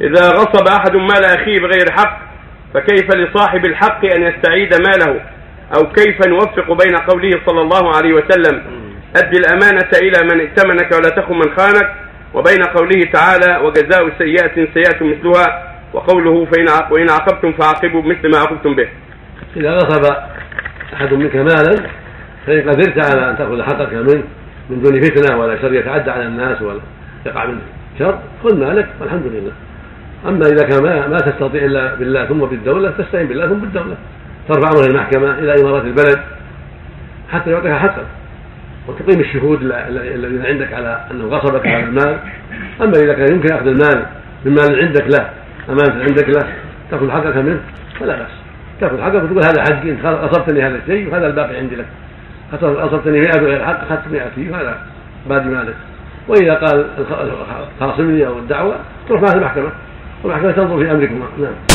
إذا غصب أحد مال أخيه بغير حق فكيف لصاحب الحق أن يستعيد ماله أو كيف نوفق بين قوله صلى الله عليه وسلم أد الأمانة إلى من ائتمنك ولا تخن من خانك وبين قوله تعالى وجزاء سيئة سيئة مثلها وقوله فإن وإن عاقبتم فعاقبوا بمثل ما عاقبتم به. إذا غصب أحد منك مالا فإن قدرت على أن تأخذ حقك منه من دون فتنة ولا شر يتعدى على الناس ولا يقع منه شر خذ مالك والحمد لله. أما إذا كان ما, ما تستطيع إلا بالله ثم بالدولة تستعين بالله ثم بالدولة. ترفع أمر المحكمة إلى إمارات البلد حتى يعطيك حقك وتقيم الشهود الذين عندك على أنه غصبك على المال. أما إذا كان يمكن أخذ المال من مال عندك له أمانة عندك له تأخذ حقك منه فلا بأس. تأخذ حقك وتقول هذا حقي انت غصبتني هذا الشيء وهذا الباقي عندي لك. غصبتني 100 بغير حق أخذت 100 فيه وهذا باقي مالك. وإذا قال خاصمني أو الدعوة تروح معه المحكمة. والمحكمه تنظر في امركم نعم.